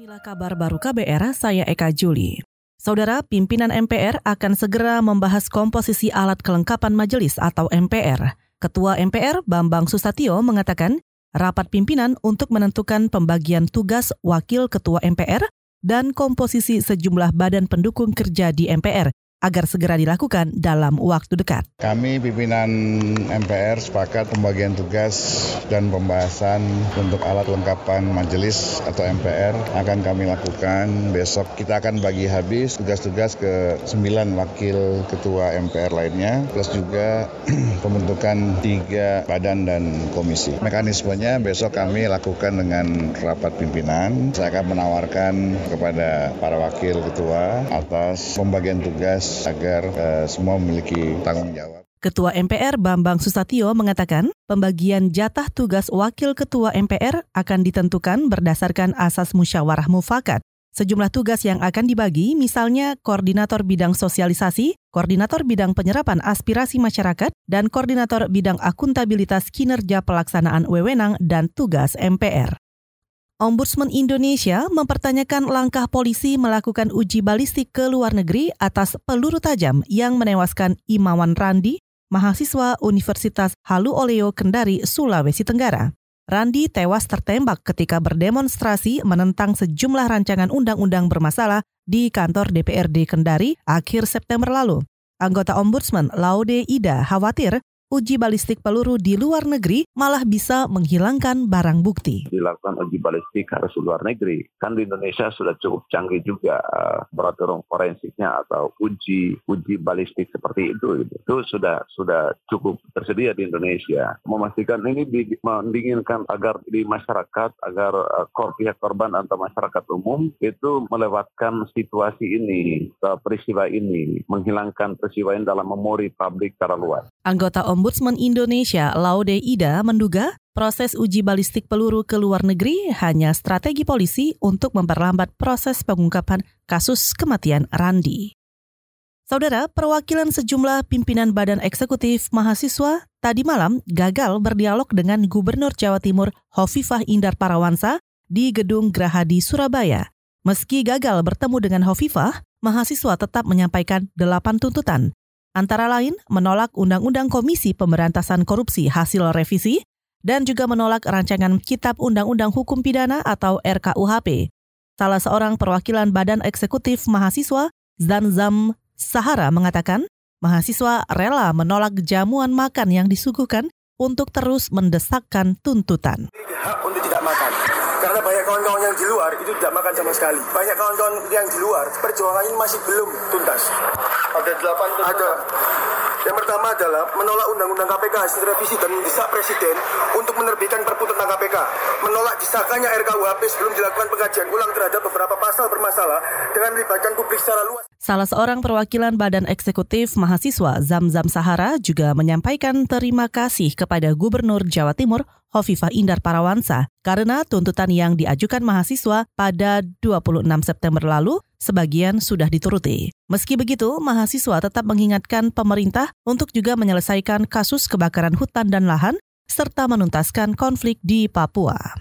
Inilah kabar baru KBR, saya Eka Juli. Saudara, pimpinan MPR akan segera membahas komposisi alat kelengkapan majelis atau MPR. Ketua MPR Bambang Susatyo mengatakan, rapat pimpinan untuk menentukan pembagian tugas wakil ketua MPR dan komposisi sejumlah badan pendukung kerja di MPR agar segera dilakukan dalam waktu dekat. Kami pimpinan MPR sepakat pembagian tugas dan pembahasan untuk alat lengkapan majelis atau MPR akan kami lakukan besok. Kita akan bagi habis tugas-tugas ke 9 wakil ketua MPR lainnya, plus juga pembentukan tiga badan dan komisi. Mekanismenya besok kami lakukan dengan rapat pimpinan. Saya akan menawarkan kepada para wakil ketua atas pembagian tugas agar uh, semua memiliki tanggung jawab. Ketua MPR Bambang Susatyo mengatakan pembagian jatah tugas wakil ketua MPR akan ditentukan berdasarkan asas musyawarah mufakat. Sejumlah tugas yang akan dibagi misalnya koordinator bidang sosialisasi, koordinator bidang penyerapan aspirasi masyarakat, dan koordinator bidang akuntabilitas kinerja pelaksanaan wewenang dan tugas MPR. Ombudsman Indonesia mempertanyakan langkah polisi melakukan uji balistik ke luar negeri atas peluru tajam yang menewaskan Imawan Randi, mahasiswa Universitas Halu Oleo Kendari, Sulawesi Tenggara. Randi tewas tertembak ketika berdemonstrasi menentang sejumlah rancangan undang-undang bermasalah di kantor DPRD Kendari akhir September lalu. Anggota Ombudsman Laude Ida khawatir uji balistik peluru di luar negeri malah bisa menghilangkan barang bukti. Dilakukan uji balistik harus di luar negeri. Kan di Indonesia sudah cukup canggih juga uh, peraturan forensiknya atau uji uji balistik seperti itu. Gitu. Itu sudah sudah cukup tersedia di Indonesia. Memastikan ini di, mendinginkan agar di masyarakat agar uh, kor pihak korban atau masyarakat umum itu melewatkan situasi ini, uh, peristiwa ini, menghilangkan peristiwa ini dalam memori publik secara luas. Anggota Om Ombudsman Indonesia Laude Ida menduga proses uji balistik peluru ke luar negeri hanya strategi polisi untuk memperlambat proses pengungkapan kasus kematian Randi. Saudara, perwakilan sejumlah pimpinan badan eksekutif mahasiswa tadi malam gagal berdialog dengan Gubernur Jawa Timur Hovifah Indar Parawansa di Gedung Gerahadi Surabaya. Meski gagal bertemu dengan Hovifah, mahasiswa tetap menyampaikan delapan tuntutan, antara lain menolak Undang-Undang Komisi Pemberantasan Korupsi hasil revisi dan juga menolak rancangan Kitab Undang-Undang Hukum Pidana atau RKUHP. Salah seorang perwakilan Badan Eksekutif Mahasiswa, Zanzam Sahara mengatakan, mahasiswa rela menolak jamuan makan yang disuguhkan untuk terus mendesakkan tuntutan. Tidak. Karena banyak kawan-kawan yang di luar itu tidak makan sama sekali. Banyak kawan-kawan yang di luar perjuangan ini masih belum tuntas. Ada delapan. Ada. Yang pertama adalah menolak undang-undang KPK hasil revisi dan mendesak Presiden untuk menerbitkan perpu tentang KPK. Menolak disahkannya RKUHP sebelum dilakukan pengkajian ulang terhadap beberapa pasal bermasalah dengan melibatkan publik secara luas. Salah seorang perwakilan Badan Eksekutif Mahasiswa Zamzam Sahara juga menyampaikan terima kasih kepada Gubernur Jawa Timur Hovifah Indar Parawansa karena tuntutan yang diajukan mahasiswa pada 26 September lalu sebagian sudah dituruti. Meski begitu, mahasiswa tetap mengingatkan pemerintah untuk juga menyelesaikan kasus kebakaran hutan dan lahan serta menuntaskan konflik di Papua.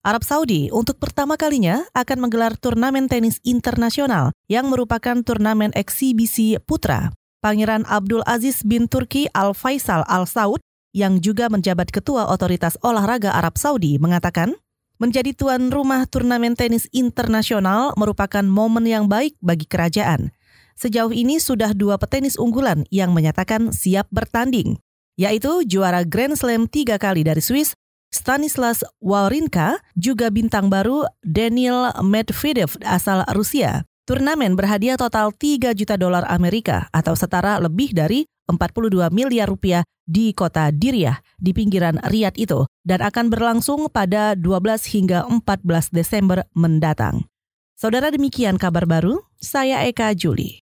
Arab Saudi untuk pertama kalinya akan menggelar turnamen tenis internasional yang merupakan turnamen eksibisi putra. Pangeran Abdul Aziz bin Turki Al Faisal Al Saud yang juga menjabat ketua otoritas olahraga Arab Saudi mengatakan, menjadi tuan rumah turnamen tenis internasional merupakan momen yang baik bagi kerajaan. Sejauh ini sudah dua petenis unggulan yang menyatakan siap bertanding, yaitu juara Grand Slam tiga kali dari Swiss, Stanislas Wawrinka, juga bintang baru Daniel Medvedev asal Rusia. Turnamen berhadiah total 3 juta dolar Amerika atau setara lebih dari 42 miliar rupiah di kota Diriah di pinggiran Riyadh itu dan akan berlangsung pada 12 hingga 14 Desember mendatang. Saudara demikian kabar baru, saya Eka Juli.